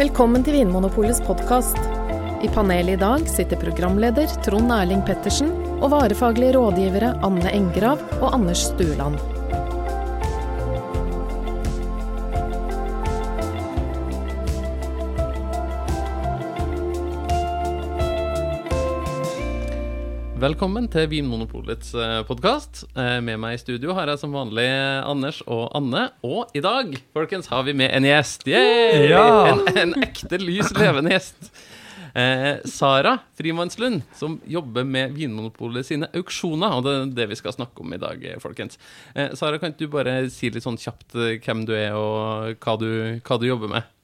Velkommen til Vinmonopolets podkast. I panelet i dag sitter programleder Trond Erling Pettersen og varefaglige rådgivere Anne Engrav og Anders Stueland. Velkommen til Vinmonopolets podkast. Med meg i studio har jeg som vanlig Anders og Anne. Og i dag, folkens, har vi med en gjest. Yay! Ja! En, en ekte lys, levende gjest. Eh, Sara Frimannslund, som jobber med Vinmonopolet sine auksjoner. Og det er det vi skal snakke om i dag, folkens. Eh, Sara, kan ikke du bare si litt sånn kjapt eh, hvem du er, og hva du, hva du jobber med?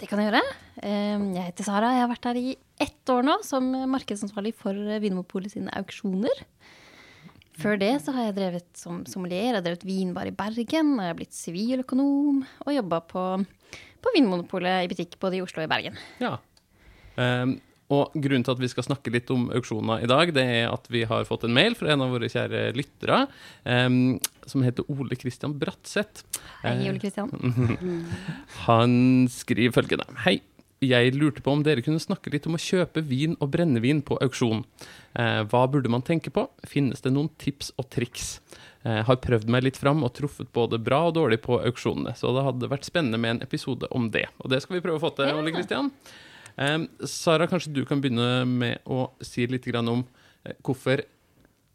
Det kan jeg gjøre. Eh, Jeg heter Sara. Jeg har vært her i ett år nå som markedsansvarlig for Vinmonopolet sine auksjoner. Før det så har jeg drevet som sommelier. Jeg har drevet vinbar i Bergen. Og jeg har blitt siviløkonom og jobba på, på Vinmonopolet i butikk både i Oslo og i Bergen. Ja. Um, og grunnen til at vi skal snakke litt om auksjoner i dag, det er at vi har fått en mail fra en av våre kjære lyttere, um, som heter Ole Kristian Bratseth. Hei, Ole Kristian. Han skriver følgende. Hei. Jeg lurte på om dere kunne snakke litt om å kjøpe vin og brennevin på auksjon. Eh, hva burde man tenke på? Finnes det noen tips og triks? Eh, har prøvd meg litt fram og truffet både bra og dårlig på auksjonene, så det hadde vært spennende med en episode om det. Og det skal vi prøve å få til, Ole Kristian. Sara, kanskje du kan begynne med å si litt grann om eh, hvorfor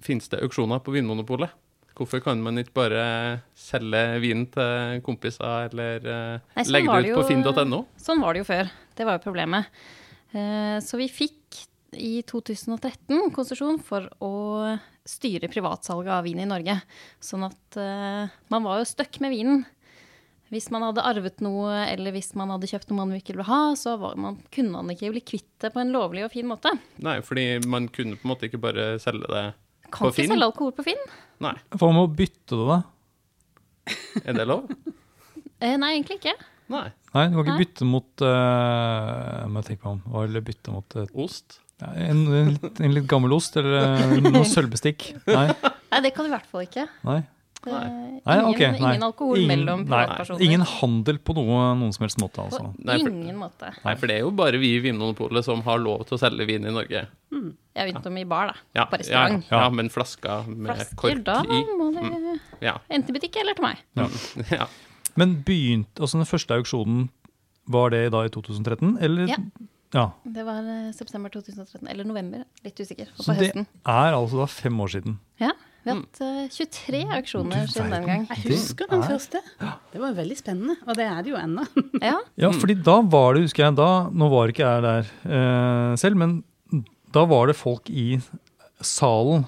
finnes det auksjoner på Vinmonopolet? Hvorfor kan man ikke bare selge vin til kompiser, eller Nei, sånn legge det ut på finn.no? Sånn var det jo før. Det var jo problemet. Eh, Så vi fikk i 2013 konsesjon for å styre privatsalget av vin i Norge. Sånn at eh, man var jo stuck med vinen. Hvis man hadde arvet noe, eller hvis man hadde kjøpt noe man ikke ville ha, så var man, kunne man ikke bli kvitt det på en lovlig og fin måte. Nei, fordi man kunne på en måte ikke bare selge det Kan på ikke Finn. selge alkohol på Finn. Nei, Hva med å bytte det, da? er det lov? Eh, nei, egentlig ikke. Nei. Nei, du kan ikke bytte mot uh, Må jeg tenke meg om. Hva Eller bytte mot eh, Ost? ja, en, en, litt, en litt gammel ost, eller eh, noe sølvbestikk? Nei. Nei, det kan du i hvert fall ikke. nei. Nei. Nei, ingen, okay, nei. ingen alkohol Ingen- mellom privatpersoner. Ingen handel på noe, noen som helst måte, På altså. Nei, for- ingen måte. Nei, for det er jo bare vi i Vinmonopolet som har lov til å selge vin i Norge. Jeg er om i bar, da. Ja, på restaurant. Ja, ja, men flasker med Flasker, kork da i. må det Ja. enten i butikk eller til meg. Ja. ja. Men begynte, altså den første auksjonen, var det da i 2013, eller? Ja. Ja. Det var eh, september 2013, eller november, litt usikker. Så det høsten. er altså da fem år siden. Ja, vi har hatt eh, 23 auksjoner siden den gang. Jeg husker den første. Det var veldig spennende, og det er det jo ennå. Ja, Ja, fordi da var det, husker jeg, da, nå var ikke jeg der eh, selv, men da var det folk i salen,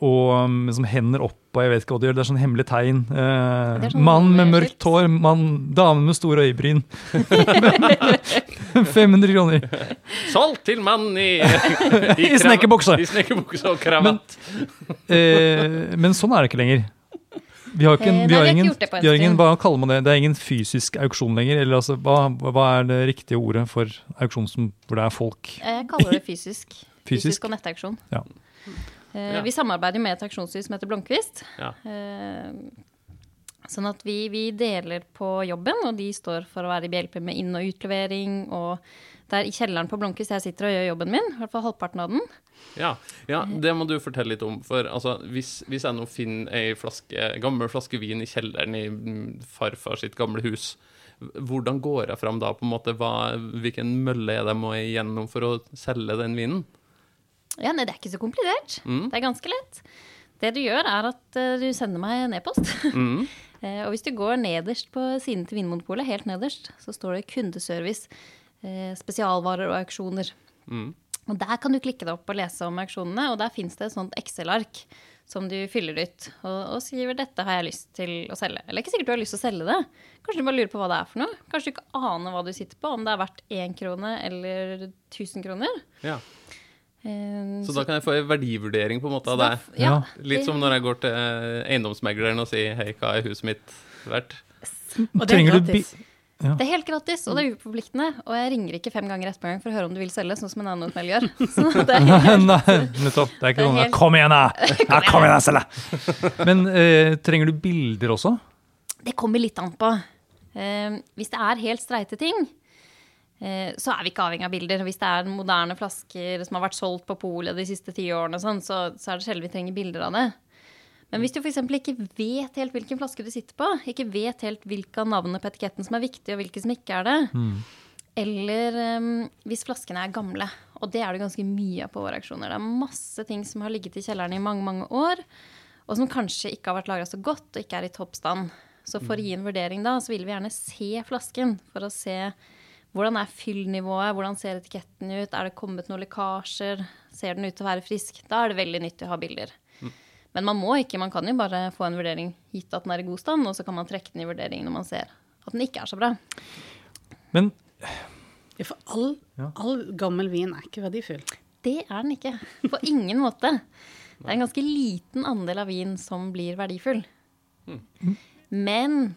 og um, som hender opp, og jeg vet ikke hva de gjør, det er sånn hemmelig tegn. Eh, sånn mann med mørkt hår, mann, dame med store øyebryn. 500 kroner. Solgt til mann i I snekkerbukse. I snekkerbukse og kravatt. Eh, men sånn er det ikke lenger. Vi har, ikke, Eh, vi har ingen, vi har ingen, hva kaller man det? Det er ingen fysisk auksjon lenger. Eller altså, hva, hva er det riktige ordet for auksjon som, hvor det er folk? jeg kaller det fysisk. Fysisk? Fysisk og nettauksjon. Ja. Eh, Ja. Vi samarbeider med et aksjonshus som heter Blomkvist. Ja. Eh, Sånn at vi, vi deler på jobben, og de står for å være behjelpelige med inn- og utlevering. Og det er i kjelleren på Blomkvist jeg sitter og gjør jobben min. I hvert fall halvparten av den. Ja, ja, det må du fortelle litt om. For altså, hvis, hvis jeg nå finner ei flaske, gammel flaske vin i kjelleren i farfar sitt gamle hus, hvordan går jeg fram da? på en måte? Hva, hvilken mølle er det jeg må igjennom for å selge den vinen? Ja, nei, det er ikke så komplisert. Mm. Det er ganske lett. Det du gjør, er at eh, du sender meg en e-post. Mm. Eh, og hvis du går nederst på siden til Vinmonopolet, helt nederst, så står det kundeservice, eh, spesialvarer og auksjoner. Mm. Og der kan du klikke deg opp og lese om auksjonene, og der fins det et sånt Excel-ark som du fyller ut og, og skriver 'dette har jeg lyst til å selge'. Eller ikke sikkert du har lyst til å selge det. Kanskje du bare lurer på hva det er for noe. Kanskje du ikke aner hva du sitter på, om det er verdt én krone eller 1000 kroner. Ja. Eh, Så da kan jeg få en verdivurdering på en måte av deg? det? Ja, Litt som når jeg går til eh, eiendomsmegleren og sier 'hei, hva er huset mitt verdt'? Og det er gratis. Ja. Det er helt gratis, og det er uforpliktende. Og jeg ringer ikke fem ganger etterpå gang for å høre om du vil selge, sånn som en annen hotell gjør. Så det er helt, Nei, nettopp. Det er ikke sånn helt- Kom igjen, da! Ja, kom igjen, jeg selger!' Men eh, trenger du bilder også? det kommer litt an på. Eh, hvis det er helt streite ting, så er vi ikke avhengig av bilder. Hvis det er moderne flasker som har vært solgt på polet de siste ti årene, sånn, så, så er det sjelden vi trenger bilder av det. Men hvis du f.eks. ikke vet helt hvilken flaske du sitter på, ikke vet helt hvilke av navnene på etiketten som er viktige, og hvilke som ikke er det, eller um, hvis flaskene er gamle, og det er det ganske mye av på våre auksjoner. Det er masse ting som har ligget i kjelleren i mange, mange år, og som kanskje ikke har vært lagra så godt og ikke er i toppstand. Så for å gi en vurdering da, så vil vi gjerne se flasken for å se hvordan er fyllnivået, hvordan ser etiketten ut, er det kommet noen lekkasjer, ser den ut til å være frisk? Da er det veldig nyttig å ha bilder. Men man må ikke, man kan jo bare få en vurdering gitt at den er i god stand, og så kan man trekke den i vurdering når man ser at den ikke er så bra. Men Ja, for all, Ja. all gammel vin er ikke verdifull. Det er den ikke. På ingen måte. Det er en ganske liten andel av vin som blir verdifull. Men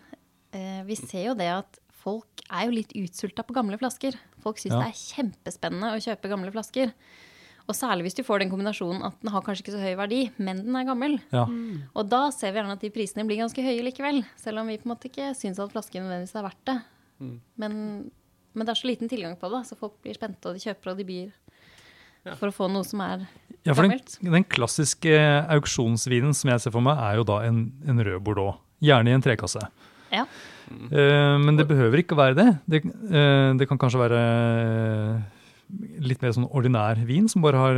eh, vi ser jo det at folk er jo litt utsulta på gamle flasker. Folk syns Ja. det er kjempespennende å kjøpe gamle flasker. Og særlig hvis du får den kombinasjonen at den har kanskje ikke så høy verdi, men den er gammel. ja. Og da ser vi gjerne at de prisene blir ganske høye likevel. Selv om vi på en måte ikke syns at flasken nødvendigvis er verdt det. Men, men det er så liten tilgang på det, så folk blir spente, og de kjøper, og de byr. For å få noe som er Ja, for den, Gammelt. den klassiske auksjonsvinen som jeg ser for meg, er jo da en, en rød bordeaux. Gjerne i en trekasse. Ja. Eh, men det behøver ikke være det. Det, eh, det kan kanskje være eh, litt mer sånn ordinær vin som bare har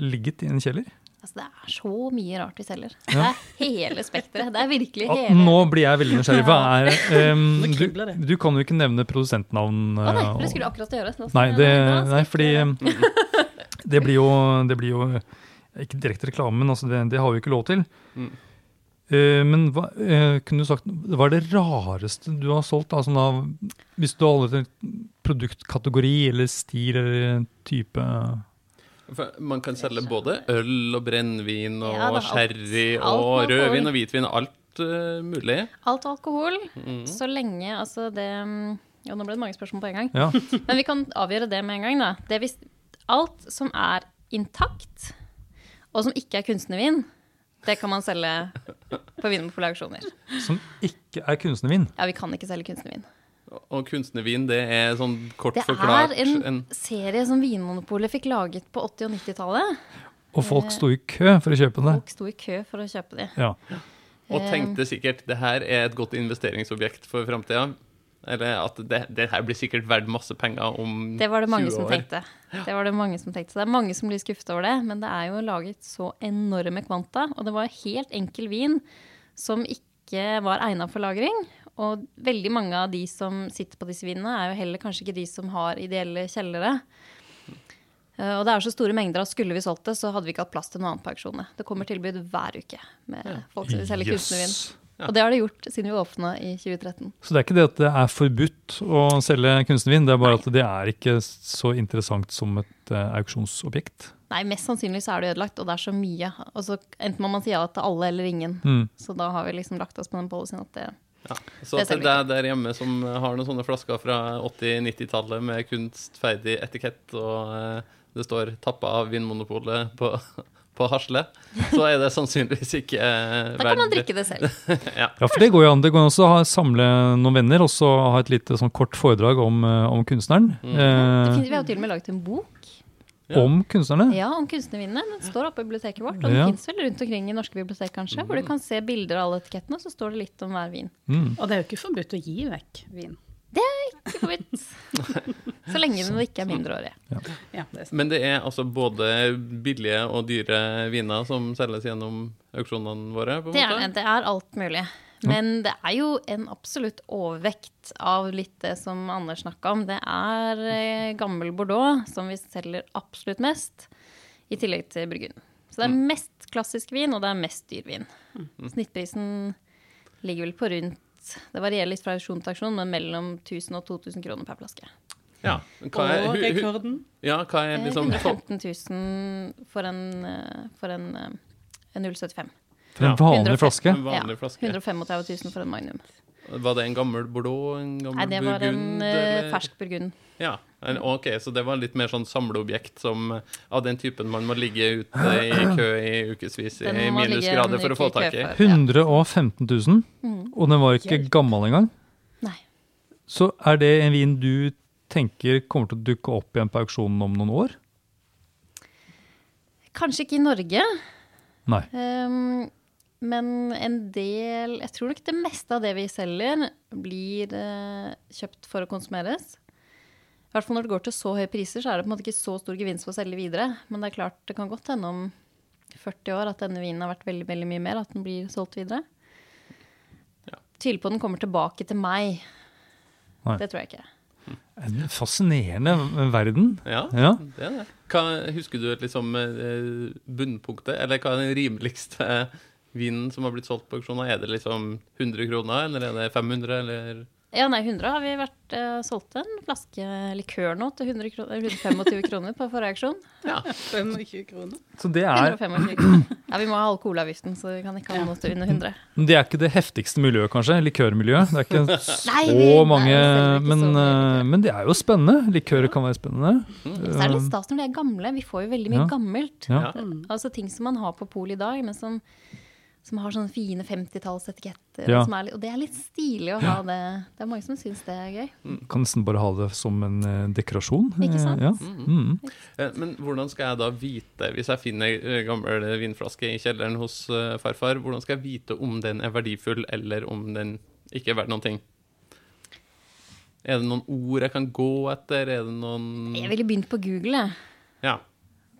ligget i en kjeller. Altså, det er så mye rart vi selger. Ja. Det er hele spekteret. Det er virkelig hele. Ja, nå blir jeg veldig nysgjerrig. Hva er um, du, du kan jo ikke nevne produsentnavn. Å nei, for det skulle du akkurat gjøre. Nå- Nei, det, nei fordi det. um, det blir jo, det blir jo ikke direkte reklame, men altså det, det har vi jo ikke lov til. Mm. Eh, men hva, eh, kunne du sagt, hva er det rareste du har solgt? Da, sånn av, hvis du har holdt en produktkategori eller stil eller type For man kan selge både øl og brennevin og Ja, sherry alt og rødvin og hvitvin. Alt uh, mulig. Alt alkohol, Mm. så lenge altså det Jo, nå ble det mange spørsmål på en gang. Ja, Men vi kan avgjøre det med en gang, da. Det hvis, alt som er intakt, og som ikke er kunstnervin, det kan man selge på Vinmonopolet auksjoner. som ikke er kunstnervin. Ja, vi kan ikke selge kunstnervin. Og kunstnervin, det er sånn kort Det forklart er en, en serie som Vinmonopolet fikk laget på 80- og 90-tallet. Og folk sto i kø for å kjøpe det. Folk sto i kø for å kjøpe det. Ja. Og Eh. tenkte sikkert det her er et godt investeringsobjekt for framtida. Eller at det, det her blir sikkert verdt masse penger om 20 år. Det var det mange som tenkte. Det var det mange som tenkte. Så det er mange som blir skuffet over det, men det er jo laget så enorme kvanta. Og det var helt enkel vin som ikke var egna for lagring. Og veldig mange av de som sitter på disse vinene, er jo heller kanskje ikke de som har ideelle kjellere. Eh, Og det er så store mengder at skulle vi solgt det, så hadde vi ikke hatt plass til noen annen på auksjonene. Det kommer tilbud hver uke med folk som vil selge kunstnervin. Og det har det gjort siden vi åpna i 2013. Så det er ikke det at det er forbudt å selge kunstnervin, det er bare at det er ikke så interessant som et eh, auksjonsobjekt. Nei, mest sannsynlig så er det ødelagt, og det er så mye. Og så Enten må man si ja til alle eller ingen. Mm. Så da har vi liksom lagt oss på den policyen at det Ja. Så Det til deg der hjemme som har noen sånne flasker fra 80-90-tallet med kunstferdig etikett, og eh, det står 'tappa av Vinmonopolet' på, på hasle, så er det sannsynligvis ikke eh, Da kan man drikke det selv. ja. Ja, for det går jo an. Det går også å samle noen venner og så ha et lite sånn kort foredrag om, eh, om kunstneren. Mm. Eh, finnes, vi har jo til og med laget en bok Ja. Om kunstnerne. ja, om kunstnervinene. Den står oppe i biblioteket vårt. Og den fins vel rundt omkring i norske bibliotek, kanskje. Hvor du kan se bilder av alle etikettene, og så står det litt om hver vin. Mm. Og det er jo ikke forbudt å gi vekk vin. Ikke forbudt. Så lenge den ikke er mindreårig. Ja, det er. Men det er altså både billige og dyre viner som selges gjennom auksjonene våre? på Det er, måte? det er alt mulig. Men det er jo en absolutt overvekt av litt det som Anders snakka om. Det er eh, gammel Bordeaux som vi selger absolutt mest, i tillegg til Burgund. Så det er mest klassisk vin, og det er mest dyr vin. Snittprisen ligger vel på rundt Det varierer litt fra auksjon til auksjon, men mellom 1000 og 2000 kroner per flaske. Ja. Hva er, Og rekorden? ja, hva er Eh, liksom 115 000 for en, eh, for en, eh, en 075. For en vanlig 150. flaske. en vanlig flaske? 135 000 for en Magnum. Var det en gammel Bordeaux? En gammel Nei, det var en Burgund? en eller? fersk burgund. Ja, ok, så det var litt mer sånn samleobjekt som, eh, av den typen man må ligge ute i kø i ukevis i minusgrader for å få tak i. 115 000, Mm. og den var ikke gammel engang. Nei. Så er det en vin du tenker kommer til å dukke opp igjen på auksjonen om noen år? Kanskje ikke i Norge, Nei. Um, men en del Jeg tror nok det meste av det vi selger, blir uh, kjøpt for å konsumeres. I hvert fall når det går til så høye priser, så er det på en måte ikke så stor gevinst for å selge videre. Men det er klart, det kan godt hende om 40 år at denne vinen har vært veldig veldig mye mer, at den blir solgt videre. Ja. Tviler på den kommer tilbake til meg. Nei. Det tror jeg ikke. En fascinerende verden. Ja, Ja. det er det. Hva, husker du liksom eh, bunnpunktet, eller hva er den rimeligste vinen som har blitt solgt på auksjoner? Er det liksom 100 kroner, eller er det 500, eller Ja, nei, 100 har vi vært uh, solgt en flaske likør nå til 100 kroner, 125 kroner på forrige auksjon. Ja. 25 kroner. Så det er, 125. Ja, vi må ha alkoholavgiften, så vi kan ikke ha noe til under 100. men det er ikke det heftigste miljøet, kanskje? Likørmiljøet. Det er ikke så Nei, vi- nei, mange vi selger ikke men, så eh, men det er jo spennende. Likører kan være spennende. Så er det litt stas når de er gamle. Vi får jo veldig mye Ja. gammelt. Ja. Altså ting som man har på pol i dag, men som, som har sånne fine 50-tallsetiketter. Ja. som er Og det er litt stilig å ha det. Det er mange som syns det er gøy. Kan nesten bare ha det som en eh, dekorasjon. Ikke sant? Ja. Mhm. Mm. -hmm. Men hvordan skal jeg da vite, hvis jeg finner gammel vinflaske i kjelleren hos eh, farfar, hvordan skal jeg vite om den er verdifull, eller om den ikke er verdt noen ting? Er det noen ord jeg kan gå etter? Er det noen Jeg ville begynt på Google. jeg. Ja.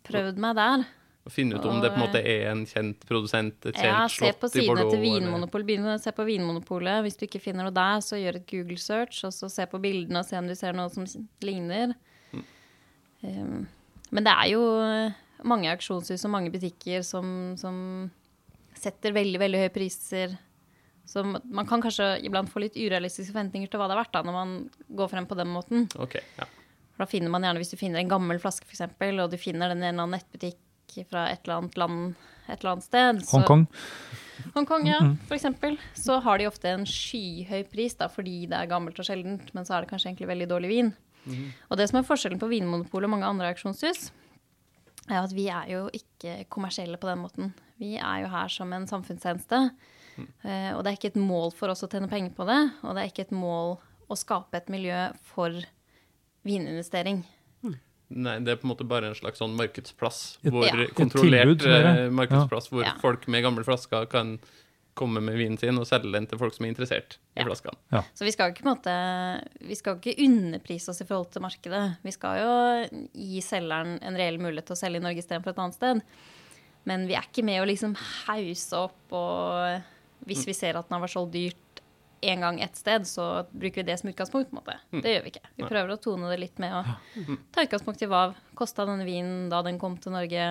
Prøvd meg der. Å Finne ut om det på en måte er en kjent produsent, et Ja, kjent se på slott i Bordeaux. til eller- Vinmonopol. Begynn å se på Vinmonopolet. Hvis du ikke finner noe der, så gjør et Google search, og så se på bildene og se om du ser noe som ligner. Mm. Um, men det er jo mange auksjonshus og mange butikker som, som setter veldig, veldig høye priser. Så man kan kanskje iblant få litt urealistiske forventninger til hva det er verdt da, når man går frem på den måten. Okay, ja. Da finner man gjerne, hvis du finner en gammel flaske f.eks., og du finner den i en eller annen nettbutikk fra et eller annet land et eller annet sted Hongkong. Hongkong, ja, for eksempel. Så har de ofte en skyhøy pris da, fordi det er gammelt og sjeldent, men så er det kanskje egentlig veldig dårlig vin. Og det som er forskjellen på Vinmonopolet og mange andre auksjonshus, er at vi er jo ikke kommersielle på den måten. Vi er jo her som en samfunnstjeneste. Eh, og det er ikke et mål for oss å tjene penger på det, og det er ikke et mål å skape et miljø for vininvestering. Nei, det er på en måte bare en slags sånn markedsplass. Hvor Ja. Kontrollert tilbud, eh, markedsplass hvor Ja. folk med gamle flasker kan komme med vinen sin og selge den til folk som er interessert i Ja. flaskene. Så vi skal ikke på en måte Vi skal ikke underprise oss i forhold til markedet. Vi skal jo gi selgeren en reell mulighet til å selge i Norge istedenfor et annet sted. Men vi er ikke med å liksom hause opp og Hvis vi ser at den har vært solgt dyrt en gang ett sted, så bruker vi det som utgangspunkt. på en måte. Det gjør vi ikke. Vi Nei. prøver å tone det litt med å ta utgangspunkt i hva kosta denne vinen da den kom til Norge.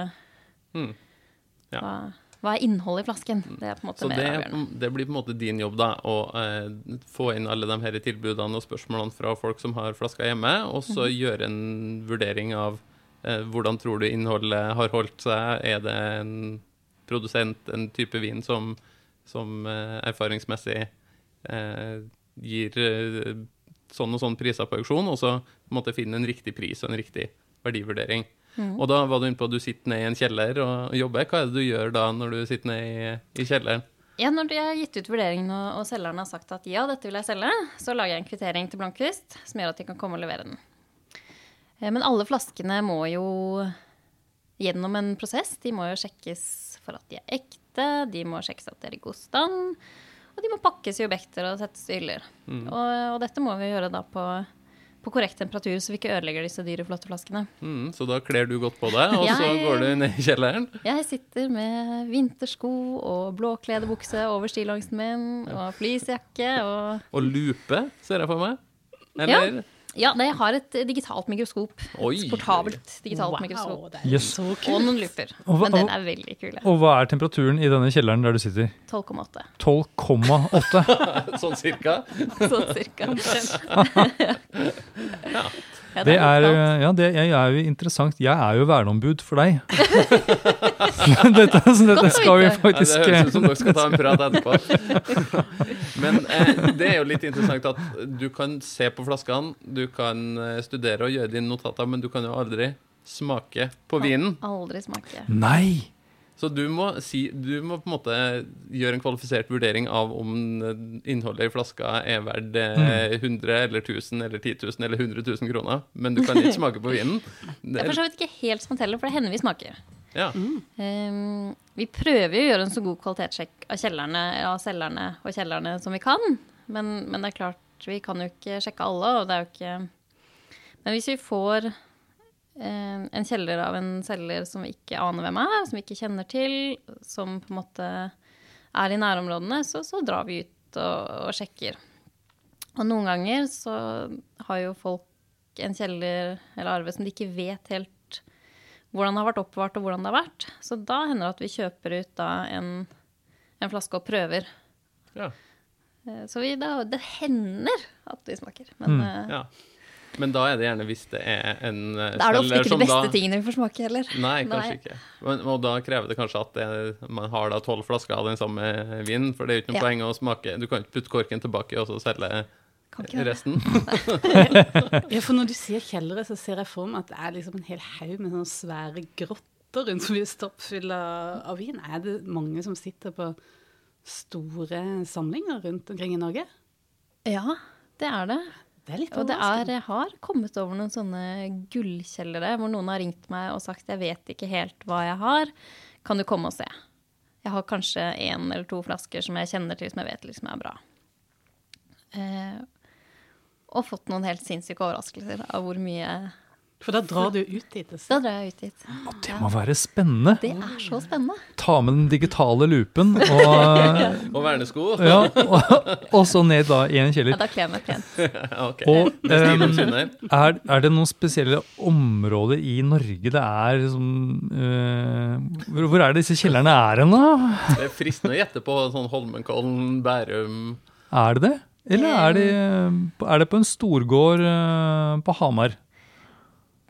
Mm. Ja. Hva, hva er innholdet i flasken? Det er på en måte Så mer det, avgjørende. det blir på en måte din jobb, da, å eh, få inn alle de her tilbudene og spørsmålene fra folk som har flasker hjemme, og så mm. gjøre en vurdering av eh, hvordan tror du innholdet har holdt seg. Er det en produsent, en type vin som, som eh, erfaringsmessig eh, gir eh, sånn og sånn priser på auksjon, og så måtte jeg finne en riktig pris og en riktig verdivurdering. Mm. Og da var du inne på at du sitter ned i en kjeller og jobber. Hva er det du gjør da når du sitter ned i, i kjelleren? Ja, når de har gitt ut vurderingen og, og selgeren har sagt at ja, dette vil jeg selge, så lager jeg en kvittering til Blankvist som gjør at de kan komme og levere den. Eh, Men alle flaskene må jo gjennom en prosess. De må jo sjekkes for at de er ekte, de må sjekkes at de er i god stand, og de må pakkes i objekter og settes i hyller. Og, og dette må vi gjøre da på, på korrekt temperatur, så vi ikke ødelegger disse dyre, flotte flaskene. Mm, så da kler du godt på deg, og så går du ned i kjelleren. Jeg sitter med vintersko og blåkledebukse over stillongsen min, og fleecejakke og Og lupe, ser jeg for meg. Eller? Ja, det har et digitalt mikroskop. Oi. Et portabelt digitalt mikroskop. Wow, det er Yes. så Og noen looper. Men den er veldig kule. Og hva er temperaturen i denne kjelleren der du sitter? 12,8. 12,8. Sånn cirka. Sånn cirka. Ja, Det er, eh, ja, det jeg er jo interessant. Jeg er jo verneombud for deg. dette, dette skal vi Nei, det faktisk høres ut som dere skal ta en prat etterpå. Men eh, det er jo litt interessant at du kan se på flaskene, du kan eh, studere og gjøre dine notater, men du kan jo aldri smake på vinen. Aldri smake. Nei! Så du må, si, du må på en måte gjøre en kvalifisert vurdering av om innholdet i flaska er verdt eh, 100 eller 1000 eller 10 000 eller 100 000 kroner, men du kan ikke smake på vinen. Det er for så vidt ikke helt som han teller, for det hender vi smaker. ja. Ehm, vi prøver jo å gjøre en så god kvalitetssjekk av kjellerne, av selgerne og kjellerne som vi kan. Men, men det er klart, vi kan jo ikke sjekke alle, og det er jo ikke Men hvis vi får en kjeller av en selger som vi ikke aner hvem er, som vi ikke kjenner til, som på en måte er i nærområdene, så, så drar vi ut og, og sjekker. Og noen ganger så har jo folk en kjeller eller arve som de ikke vet helt hvordan det har vært oppbevart og hvordan det har vært. Så da hender det at vi kjøper ut da en, en flaske og prøver. Ja. Eh, Så vi, da, det hender at vi smaker. Men Mm. eh, ja. Men da er det gjerne hvis det er en eh, da er det ofte ikke de beste da- tingene vi får smake heller. Nei, kanskje Nei. ikke. Men, og da krever det kanskje at det, man har da tolv flasker av den samme vinen, for det er jo ikke noe Ja. poeng å smake Du kan ikke putte korken tilbake og så selge resten. Ja, for når du sier kjellere, så ser jeg for meg at det er liksom en hel haug med sånne svære grotter rundt som blir stappfulle av av vin. Er det mange som sitter på store samlinger rundt omkring i Norge? Ja, det er det. Det Og det er, jeg har kommet over noen sånne gullkjellere hvor noen har ringt meg og sagt jeg vet ikke helt hva jeg har, kan du komme og se? Jeg har kanskje én eller to flasker som jeg kjenner til som jeg vet liksom er bra. Eh, og fått noen helt sinnssyke overraskelser av hvor mye For da drar du ut dit. Da drar jeg ut dit. Det må være spennende. Det er så spennende. Ta med den digitale lupen, og, Og vernesko. ja, og, og så ned da i en kjeller. Ja, da kler jeg meg pent. okay. Og um, er er, er det noen spesielle områder i Norge det er som uh, hvor, hvor er det disse kjellerne er hen, da? Det er fristende å gjette på sånn Holmenkollen, Bærum Er det det? Eller er det, er det på en storgård uh, på Hamar?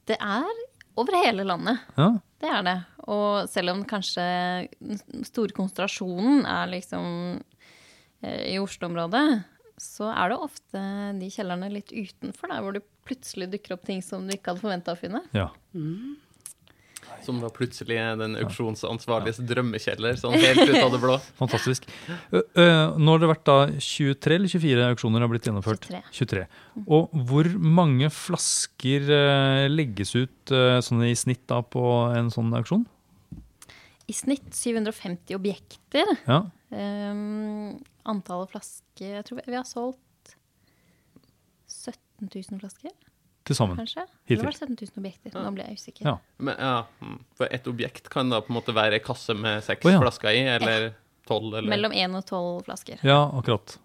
Det er over hele landet. Ja. Det er det. Og selv om kanskje den store konsentrasjonen er liksom eh, i Oslo-området, så er det ofte de kjellerne litt utenfor der hvor det plutselig dukker opp ting som du ikke hadde forventa å finne. ja. Som da plutselig den auksjonsansvarliges drømmekjeller, sånn helt ut av det blå. Fantastisk. Nå har det vært da 23 eller 24 auksjoner har blitt gjennomført? 23. 23. Og hvor mange flasker legges ut sånn i snitt da på en sånn auksjon? I snitt 750 objekter. Ja. Um, antallet flasker Jeg tror vi har solgt 17 000 flasker, Til sammen. kanskje? Hittil. Det var det 17 000 objekter? Nå ble jeg usikker. Ja. Men, ja, mm. For et objekt kan da på en måte være ei kasse med seks oh, ja. flasker i, eller tolv, eller Mellom én og 12 flasker. Ja, akkurat.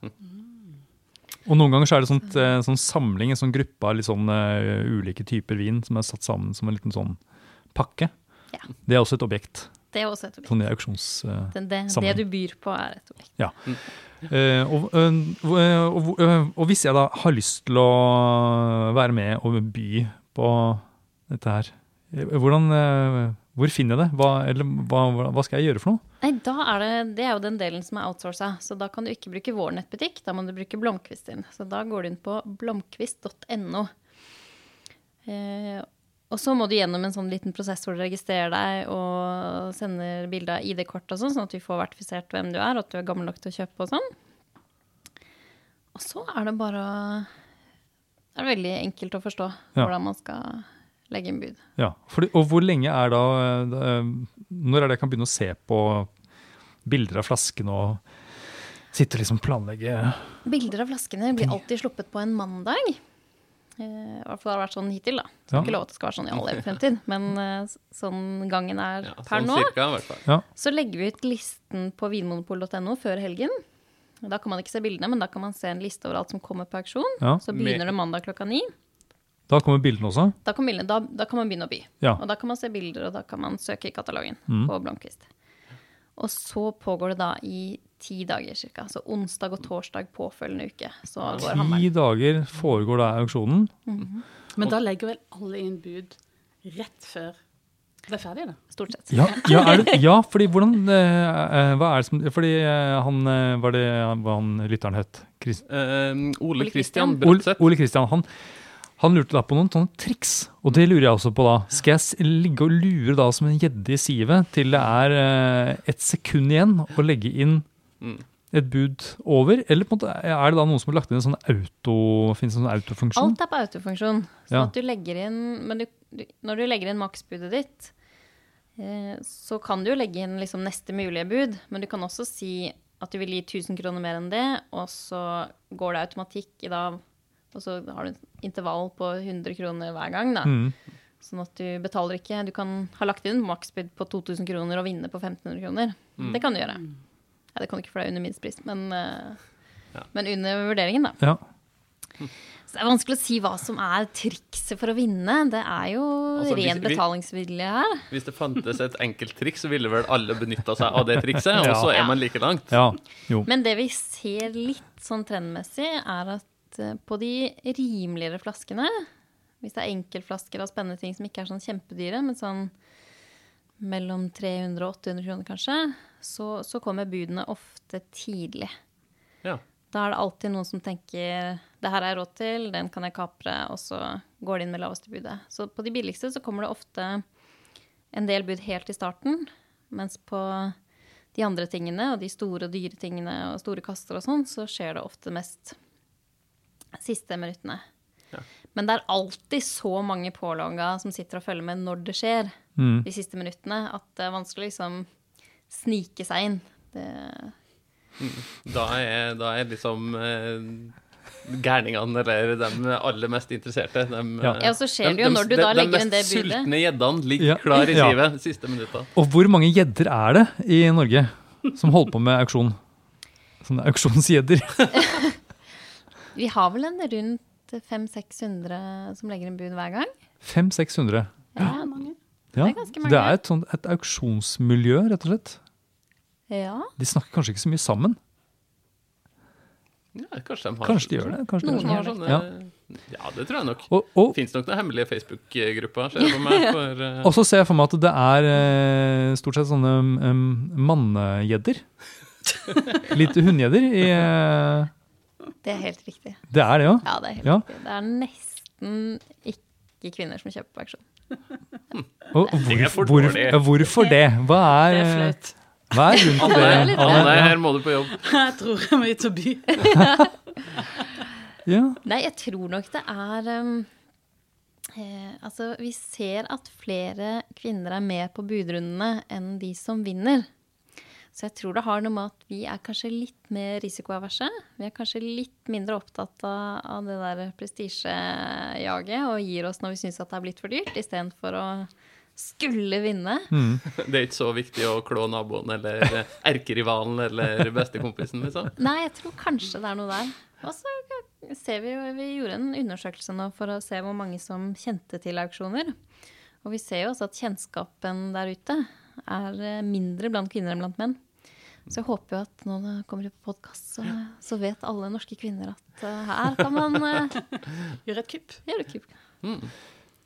Og noen ganger så er det sånt, en sånn samling, en sånn gruppe av litt sånn eh, ulike typer vin som er satt sammen som en liten sånn pakke. Ja. Det er også et objekt. Det er også et objekt. Sånn i auksjonssammenheng. Uh, Det, det, det du byr på, er et objekt. Ja. Eh, og, øh, øh, og, og hvis jeg da har lyst til å være med og by på dette her, eh, hvordan, hvor finner jeg det? Hva, eller, hva, hva- skal jeg gjøre for noe? Nei, er det, det er jo den delen som er outsourca, så da kan du ikke bruke vår nettbutikk, da må du bruke Blomkvist sin. Så da går du inn på blomkvist.no. Eh, og så må du gjennom en sånn liten prosess hvor du registrerer deg og sender bilde av ID-kort og sånn, sånn at vi får vertifisert hvem du er, og at du er gammel nok til å kjøpe og sånn. Og så er det bare Det er veldig enkelt å forstå Ja. hvordan man skal legge inn bud. Ja, fordi, og hvor lenge er da øh, Når er det jeg kan begynne å se på bilder av flaskene og sitte og liksom planlegge Bilder av flaskene blir alltid sluppet på en mandag. Eh, I hvert fall har det vært sånn hittil, da. Det Ja. ikke lov at det skal være sånn i all evig fremtid, men uh, sånn gangen er Ja, per sånn nå. cirka, fall. Så legger vi ut listen på vinmonopol.no før helgen. Da kan man ikke se bildene, men da kan man se en liste over alt som kommer på auksjon. Ja. Så begynner det mandag klokka ni. Da kommer bildene også? Da bildene, da, da kan man begynne å by. Ja. Og da kan man se bilder, og da kan man søke i katalogen Mm. på Blomkvist. Og så pågår det da i ti dager ca. Så onsdag og torsdag påfølgende uke. Så går Ti hammeren. dager foregår da auksjonen. Men da legger vel alle inn bud rett før det er ferdig, da? Stort sett. Ja, ja, er det, ja fordi hvordan eh, eh, Hva er det som Fordi eh, han eh, Var det hva han lytteren het? Chris, Eh, Ole Kristian Brødseth. Ole Kristian, han, Han lurte da på noen sånne triks, og det lurer jeg også på da. Skal jeg ligge og lure da som en gjedde i sivet til det er eh, et sekund igjen og legge inn Mm. et bud over? Eller på en måte, er det da noen som har lagt inn en sånn auto, finnes det en sånn autofunksjon? Alt er på autofunksjon. Så Ja. at du legger inn Men du, du, når du legger inn maksbudet ditt, eh, så kan du jo legge inn liksom neste mulige bud, men du kan også si at du vil gi 1000 kroner mer enn det, og så går det automatikk i da Og så har du et intervall på 100 kroner hver gang, da. Mm. Sånn at du betaler ikke Du kan ha lagt inn maksbud på 2000 kroner og vinne på 1500 kroner. Det kan du gjøre. Ja, det kan du ikke, for det er under minstepris, men, eh, Ja. men under vurderingen, da. Ja. Så det er vanskelig å si hva som er trikset for å vinne. Det er jo Altså, ren hvis, betalingsvilje her. Hvis det fantes et enkelt triks, så ville vel alle benytta seg av det trikset, og så er man like langt. ja. Jo. Men det vi ser litt sånn trendmessig, er at eh, på de rimeligere flaskene Hvis det er enkeltflasker av spennende ting som ikke er sånn kjempedyre, men sånn mellom 300 og 800 kroner kanskje, så, så kommer budene ofte tidlig. Ja. Da er det alltid noen som tenker det her har jeg råd til, den kan jeg kapre, og så går de inn med laveste budet. Så på de billigste så kommer det ofte en del bud helt i starten, mens på de andre tingene, og de store og dyre tingene og store kaster og sånn, så skjer det ofte mest siste minuttene. Ja. Men det er alltid så mange pålogga som sitter og følger med når det skjer, Mm. de siste minuttene, at det er vanskelig å liksom snike seg inn. Det, Da er, da er liksom eh, gærningene, eller de aller mest interesserte de, Ja. eh, Ja, og så skjer de- det jo de- når du de- da legger inn De mest sultne gjeddene ligger Ja. klar i Ja. sivet siste minutta. Og hvor mange gjedder er det i Norge som holder på med auksjon? Sånne auksjonsgjedder. Vi har vel en rundt 500-600 som legger inn bud hver gang. 500-600. Ja, mange. Ja. Det er ganske mange. Det er et, sånt, et auksjonsmiljø, rett og slett. ja. De snakker kanskje ikke så mye sammen. Ja, kanskje de har Kanskje de gjør det. Kanskje de gjør det. Har sånne, Ja. ja. det tror jeg nok. Og, og, Fins nok noen hemmelige Facebook-grupper, ser jeg for meg. For, eh, og så ser jeg for meg at det er uh, stort sett sånne um, mannegjedder. Litt hundegjedder i, eh, Det er helt riktig. Det er det, ja. Ja, det er helt Ja. riktig. Det er nesten ikke kvinner som kjøper på auksjon. Og Det er hvor, hvorfor det? Hva Det er, er flaut. hva er grunnen til Anne, det? Anne, her må du på jobb. Jeg tror jeg må ut og by. Ja. Nei, jeg tror nok det er um, eh, Altså, vi ser at flere kvinner er med på budrundene enn de som vinner. Så jeg tror det har noe med at vi er kanskje litt mer risikoaverse. Vi er kanskje litt mindre opptatt av, av det der prestisjejaget og gir oss når vi syns at det er blitt for dyrt, istedenfor å skulle vinne. Mm. Det er ikke så viktig å klå naboen eller erkerivalen eller bestekompisen, liksom. Nei, jeg tror kanskje det er noe der. Og så ser vi jo Vi gjorde en undersøkelse nå for å se hvor mange som kjente til auksjoner. Og vi ser jo også at kjennskapen der ute er eh, mindre blant kvinner enn blant menn. Så jeg håper jo at nå det kommer det på podkast, så, så vet alle norske kvinner at uh, her kan man uh, Gjøre et kupp. gjøre kupp.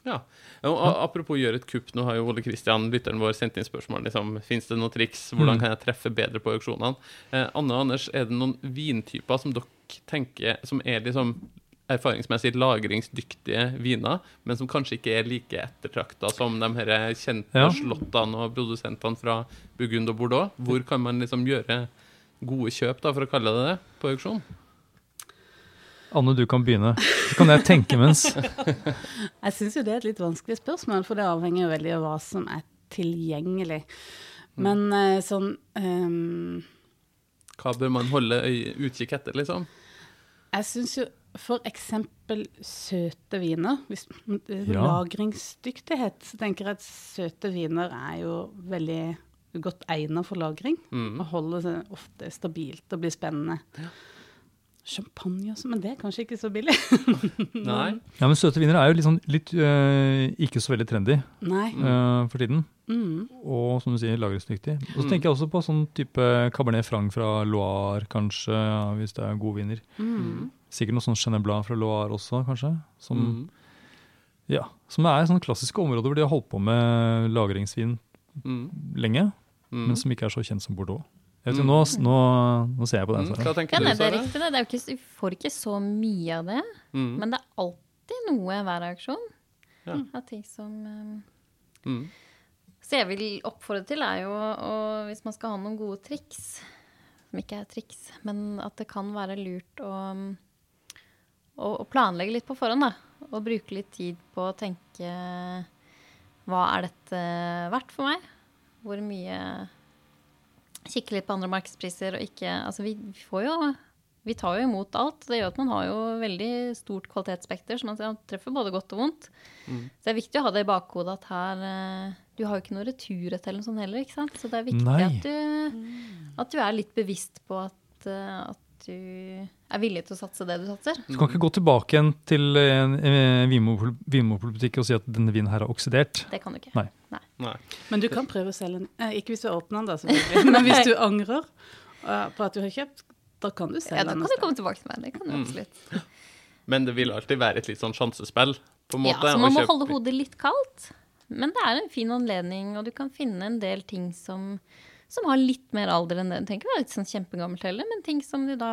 Ja. Og, og apropos gjøre et kupp, nå har jo Ole Kristian, lytteren vår, sendt inn spørsmål. Liksom, Fins det noen triks? Hvordan kan jeg treffe bedre på auksjonene? Eh, Anne og Anders, er det noen vintyper som dere tenker som er liksom erfaringsmessig lagringsdyktige viner, men som kanskje ikke er like ettertrakta som de her kjente Ja. slottene og produsentene fra Burgund og Bordeaux? Hvor kan man liksom gjøre gode kjøp, da, for å kalle det det, på auksjon? Anne, du kan begynne. Så kan jeg tenke mens. Jeg syns jo det er et litt vanskelig spørsmål, for det avhenger jo veldig av hva som er tilgjengelig. Men eh, sånn um, Hva bør man holde utkikk etter, liksom? Jeg syns jo for eksempel søte viner hvis, eh, Ja. Lagringsdyktighet. Så tenker jeg at søte viner er jo veldig godt egnet for lagring. Mm. Og holder seg ofte stabilt og blir spennende. Champagne også, men det er kanskje ikke så billig. Nei? Ja, men Søte viner er jo litt, sånn, litt øh, ikke så veldig trendy Nei. øh, for tiden. Mm. Og som du sier, lagringsdyktig. Og så Mm. tenker jeg også på sånn type Cabernet Franc fra Loire, kanskje, ja, hvis det er gode viner. Mm. Sikkert noe sånn Cheneblad fra Loire også, kanskje. Som, Mm. ja, som er sånne klassiske områder hvor de har holdt på med lagringsvin Mm. lenge, Mm. men som ikke er så kjent som Bordeaux. Jeg vet, Mm. nå, nå, nå ser jeg på den. Mm. Hva tenker Ja, du, er Sara? riktig, det. det er jo ikke, vi får ikke så mye av det. Mm. Men det er alltid noe hver auksjon. Ja. Av ting som um, Mm. Så jeg vil oppfordre til, er jo å, hvis man skal ha noen gode triks, som ikke er triks, men at det kan være lurt å, å, å planlegge litt på forhånd, da. Og bruke litt tid på å tenke hva er dette verdt for meg? Hvor mye Kikke litt på andre markedspriser og ikke Altså, vi får jo vi tar jo imot alt. Det gjør at man har jo veldig stort kvalitetsspekter, så man treffer både godt og vondt. Mm. Så det er viktig å ha det i bakhodet at her eh, Du har jo ikke noe returrett eller noe sånt heller, ikke sant. Så det er viktig at du, at du er litt bevisst på at, eh, at du er villig til å satse det du satser. Du kan ikke gå tilbake igjen til en eh, vinmonopol- vinmonopolbutikk og si at denne vinen her er oksidert. Det kan du ikke. Nei. Nei. Men du kan prøve å selge den. Eh, ikke hvis du åpner den, da, selvfølgelig. Men hvis du angrer eh, på at du har kjøpt, da kan du selge den. Ja, da kan du komme tilbake til meg. Det kan du Mm. absolutt. Men det vil alltid være et litt sånn sjansespill, på en Ja, så man må holde hodet litt kaldt. Men det er en fin anledning, og du kan finne en del ting som, som har litt mer alder enn det. Du trenger ikke være litt sånn kjempegammelt heller, men ting som du da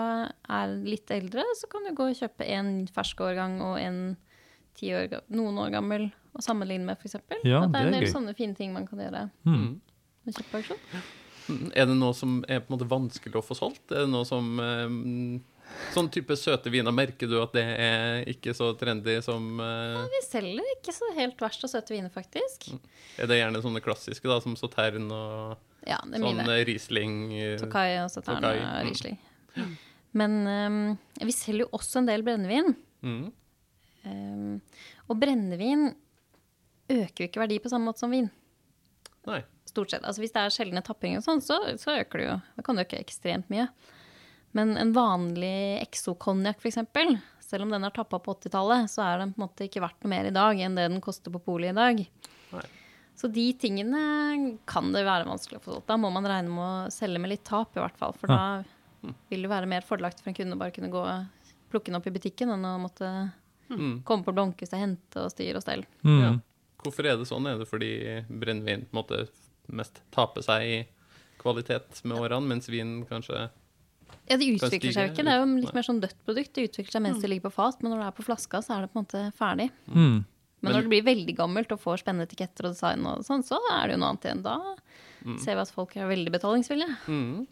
er litt eldre, så kan du gå og kjøpe en fersk årgang og en ti år, noen år gammel og sammenligne med, f.eks. Ja, At det er en er del gøy. sånne fine ting man kan gjøre Mm. med kjøpeauksjon. Mm. Er det noe som er på en måte vanskelig å få solgt? Er det noe som eh, Sånn type søte viner, merker du at det er ikke så trendy som Ja, Vi selger ikke så helt verst av søte viner, faktisk. Er det gjerne sånne klassiske, da, som Sautern og Ja, det er sånn eh, Riesling? eh, Tokai og Sautern og mm. Riesling. Men um, vi selger jo også en del brennevin. Mm. Um, og brennevin øker jo ikke verdi på samme måte som vin. Nei. Stort sett. Altså Hvis det er sjeldne tappinger, og sånn, så, så øker det jo. Det kan øke ekstremt mye. Men en vanlig Exo-konjakk, f.eks., selv om den er tappa på 80-tallet, så er den på en måte ikke verdt noe mer i dag enn det den koster på polet i dag. Nei. Så de tingene kan det være vanskelig å få solgt. Da må man regne med å selge med litt tap, i hvert fall. For da vil det være mer fordelaktig for en kunde å bare kunne gå og plukke den opp i butikken enn å måtte Mm. komme på Blomkhuset hente og styre og stell. Mm. Ja. Hvorfor er det sånn? Er det fordi brennevin på en måte mest taper seg i kvalitet med årene, mens vin kanskje Ja, De utvikler seg jo ikke. Det er jo litt mer sånn dødt produkt. Det utvikler seg mens det ligger på fat, men når det er på flaska, så er det på en måte ferdig. Mm. Men, Men- når det blir veldig gammelt og får spennende etiketter og design, og sånn, så er det jo noe annet igjen. Da ser vi at folk er veldig betalingsvillige. mm.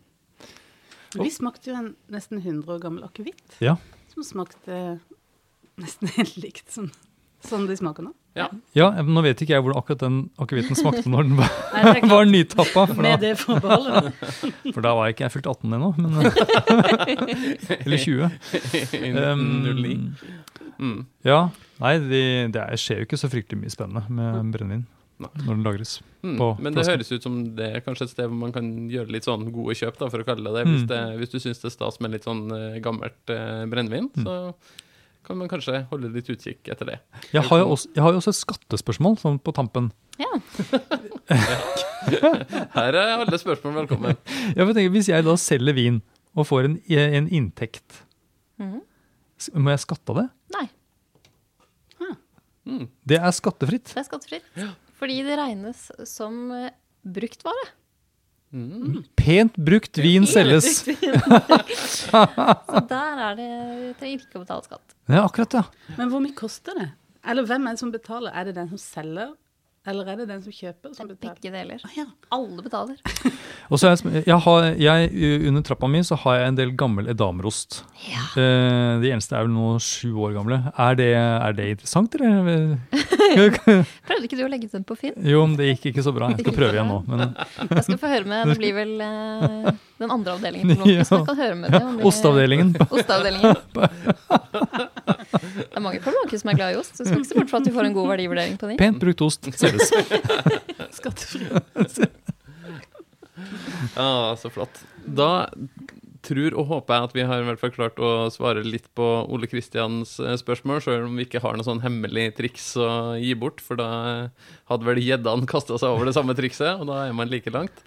Vi smakte jo en nesten 100 år gammel akevitt, Ja. som smakte nesten helt likt som, som de smaker nå. Ja. ja, nå vet ikke jeg hvordan akkurat den akevitten smakte når den var, Nei, var nytappa, for da, det forbeholdet. for da var jeg ikke jeg fylt 18 ennå. Eller 20. Um, Mm. ja, nei, det, det er, skjer jo ikke så fryktelig mye spennende med brennevin når den lagres. Mm. På Men det høres ut som det er kanskje et sted hvor man kan gjøre litt sånn gode kjøp, da, for å kalle det det. Hvis, Mm. det, hvis du syns det er stas med litt sånn eh, gammelt eh, brennevin, Mm. så kan man kanskje holde litt utkikk etter det. Jeg har jo også, jeg har jo også et skattespørsmål sånn på tampen. Ja. Her er alle spørsmål velkommen. Jeg vil tenke, Hvis jeg da selger vin og får en, en inntekt, mm -hmm. må jeg skatte av det? Nei, Mm. Det er skattefritt. det er skattefritt. Fordi det regnes som brukt bruktvare. Mm. Pent brukt vin selges. Så der er det trenger ikke å betale skatt. Ja, akkurat, ja. Men hvor mye koster det? Eller hvem er det som betaler? Er det den som selger, eller er det den som kjøper, som betaler? Begge deler. Å, ja. Alle betaler. Og så er jeg, jeg har, jeg, Under trappa mi så har jeg en del gammel edamerost. Ja. Eh, de eneste er vel nå sju år gamle. Er det, er det interessant, eller? Prøvde ikke du å legge ut den på Finn? jo, men det gikk ikke så bra. Jeg skal prøve igjen nå. Men Jeg skal få høre med. Det blir vel eh, den andre avdelingen på Blomkhuset. Ja. kan høre med det. om de- Osteavdelingen. Osteavdelingen. Det er mange på Blomkhuset som er glad i ost. Så skal ikke se bort fra at du får en god verdivurdering på den. Pent brukt ost selges. Skattefri. Ja, så flott. Da tror og håper jeg at vi har i hvert fall klart å svare litt på Ole Kristians eh, spørsmål, selv om vi ikke har noe sånn hemmelig triks å gi bort, for da hadde vel gjeddene kasta seg over det samme trikset, og da er man like langt.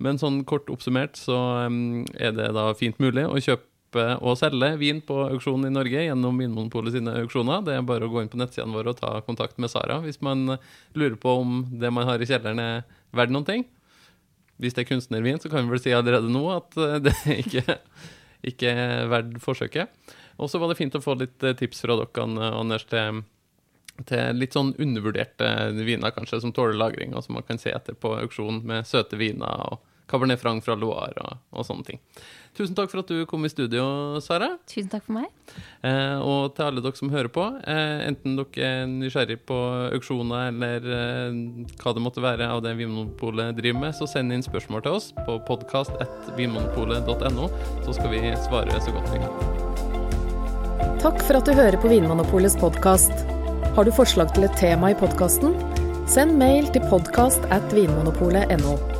Men sånn kort oppsummert så er det da fint mulig å kjøpe og selge vin på auksjon i Norge gjennom Vinmonopolet sine auksjoner. Det er bare å gå inn på nettsidene våre og ta kontakt med Sara hvis man lurer på om det man har i kjelleren er verdt noen ting hvis det er kunstnervin, så kan vi vel si allerede nå at eh, det ikke, ikke er verdt forsøket. Og så var det fint å få litt eh, tips fra dere, Anders, til til litt sånn undervurderte viner, kanskje, som tåler lagring, og som man kan se etter på auksjon med søte viner og Cabernet Franc fra Loire og, og sånne ting. Tusen takk for at du kom i studio, Sara. Tusen takk for meg. Eh, og til alle dere som hører på, eh, enten dere er nysgjerrig på auksjoner eller eh, hva det måtte være av det Vinmonopolet driver med, så send inn spørsmål til oss på podkast.vinmonopolet.no, så skal vi svare så godt vi kan. Takk for at du hører på Vinmonopolets podkast. Har du forslag til et tema i podkasten? Send mail til podkast at vinmonopolet.no.